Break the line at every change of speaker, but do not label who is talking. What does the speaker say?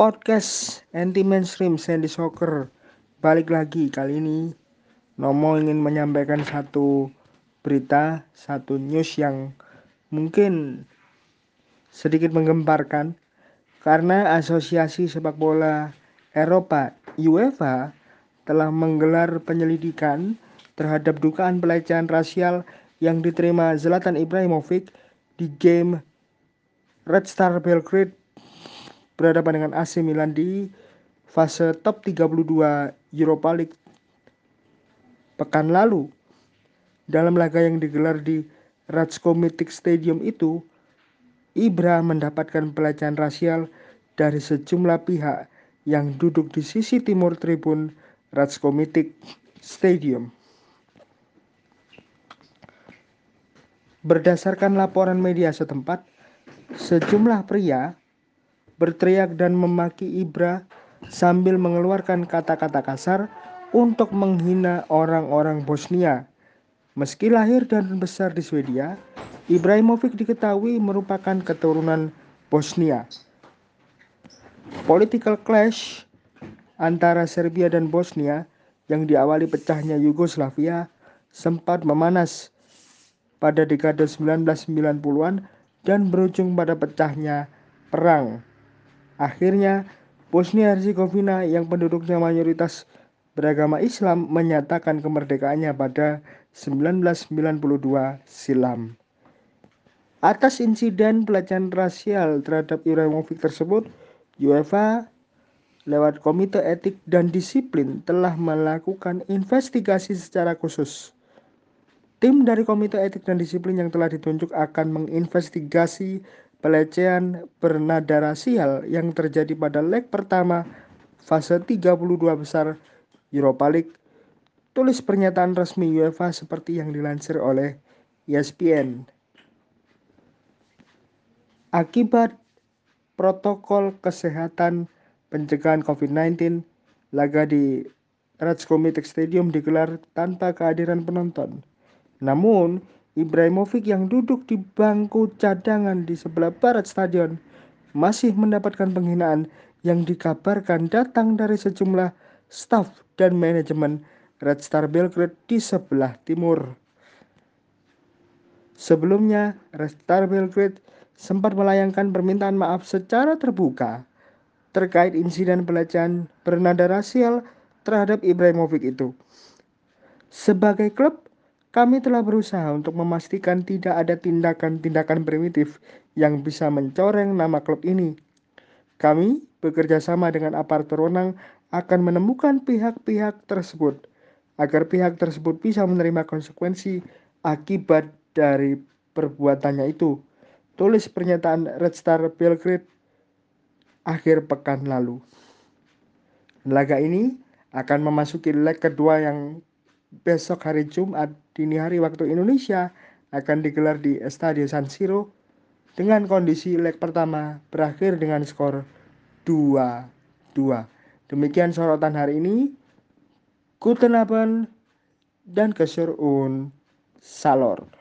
podcast anti mainstream Sandy Soccer. Balik lagi kali ini. Nomo ingin menyampaikan satu berita satu news yang mungkin sedikit menggemparkan. Karena Asosiasi Sepak Bola Eropa UEFA telah menggelar penyelidikan terhadap dugaan pelecehan rasial yang diterima Zlatan Ibrahimovic di game Red Star Belgrade berhadapan dengan AC Milan di fase top 32 Europa League pekan lalu. Dalam laga yang digelar di Ratsko Mythic Stadium itu, Ibra mendapatkan pelecehan rasial dari sejumlah pihak yang duduk di sisi timur tribun Ratsko Mythic Stadium. Berdasarkan laporan media setempat, sejumlah pria berteriak dan memaki Ibra sambil mengeluarkan kata-kata kasar untuk menghina orang-orang Bosnia. Meski lahir dan besar di Swedia, Ibrahimovic diketahui merupakan keturunan Bosnia. Political clash antara Serbia dan Bosnia yang diawali pecahnya Yugoslavia sempat memanas pada dekade 1990-an dan berujung pada pecahnya perang Akhirnya, Bosnia Herzegovina yang penduduknya mayoritas beragama Islam menyatakan kemerdekaannya pada 1992 silam. Atas insiden pelecehan rasial terhadap Ibrahimovic tersebut, UEFA lewat Komite Etik dan Disiplin telah melakukan investigasi secara khusus. Tim dari Komite Etik dan Disiplin yang telah ditunjuk akan menginvestigasi pelecehan bernada rasial yang terjadi pada leg pertama fase 32 besar Europa League. Tulis pernyataan resmi UEFA seperti yang dilansir oleh ESPN. Akibat protokol kesehatan pencegahan COVID-19, laga di Ratsko Stadium digelar tanpa kehadiran penonton. Namun, Ibrahimovic yang duduk di bangku cadangan di sebelah barat stadion masih mendapatkan penghinaan yang dikabarkan datang dari sejumlah staf dan manajemen Red Star Belgrade di sebelah timur. Sebelumnya, Red Star Belgrade sempat melayangkan permintaan maaf secara terbuka terkait insiden pelecehan bernada rasial terhadap Ibrahimovic itu. Sebagai klub, kami telah berusaha untuk memastikan tidak ada tindakan-tindakan primitif yang bisa mencoreng nama klub ini. Kami bekerja sama dengan aparatur wenang akan menemukan pihak-pihak tersebut agar pihak tersebut bisa menerima konsekuensi akibat dari perbuatannya itu. Tulis pernyataan Red Star Belgrade akhir pekan lalu. Laga ini akan memasuki leg kedua yang besok hari Jumat dini hari waktu Indonesia akan digelar di Estadio San Siro dengan kondisi leg pertama berakhir dengan skor 2-2. Demikian sorotan hari ini. Guten dan Kesur un Salor.